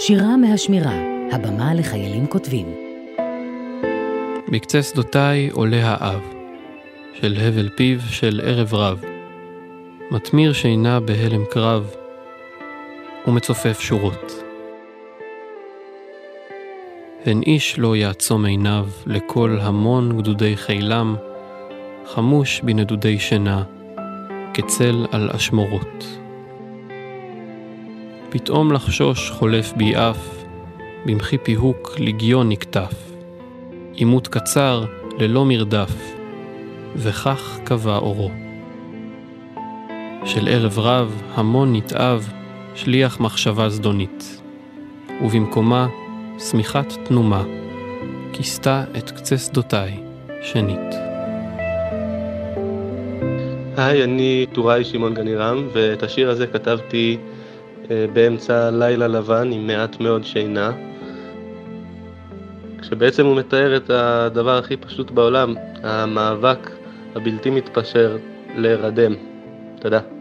שירה מהשמירה, הבמה לחיילים כותבים. בקצה שדותיי עולה האב, של הבל פיו של ערב רב. מתמיר שינה בהלם קרב, ומצופף שורות. הן איש לא יעצום עיניו לכל המון גדודי חילם, חמוש בנדודי שינה, כצל על אשמורות. פתאום לחשוש חולף בי אף, במחי פיהוק לגיון נקטף. עימות קצר, ללא מרדף, וכך קבע אורו. של ערב רב, המון נתעב, שליח מחשבה זדונית. ובמקומה, שמיכת תנומה, כיסתה את קצה שדותיי שנית. היי, אני טוראי שמעון גנירם, ואת השיר הזה כתבתי באמצע לילה לבן עם מעט מאוד שינה, כשבעצם הוא מתאר את הדבר הכי פשוט בעולם, המאבק הבלתי מתפשר להירדם. תודה.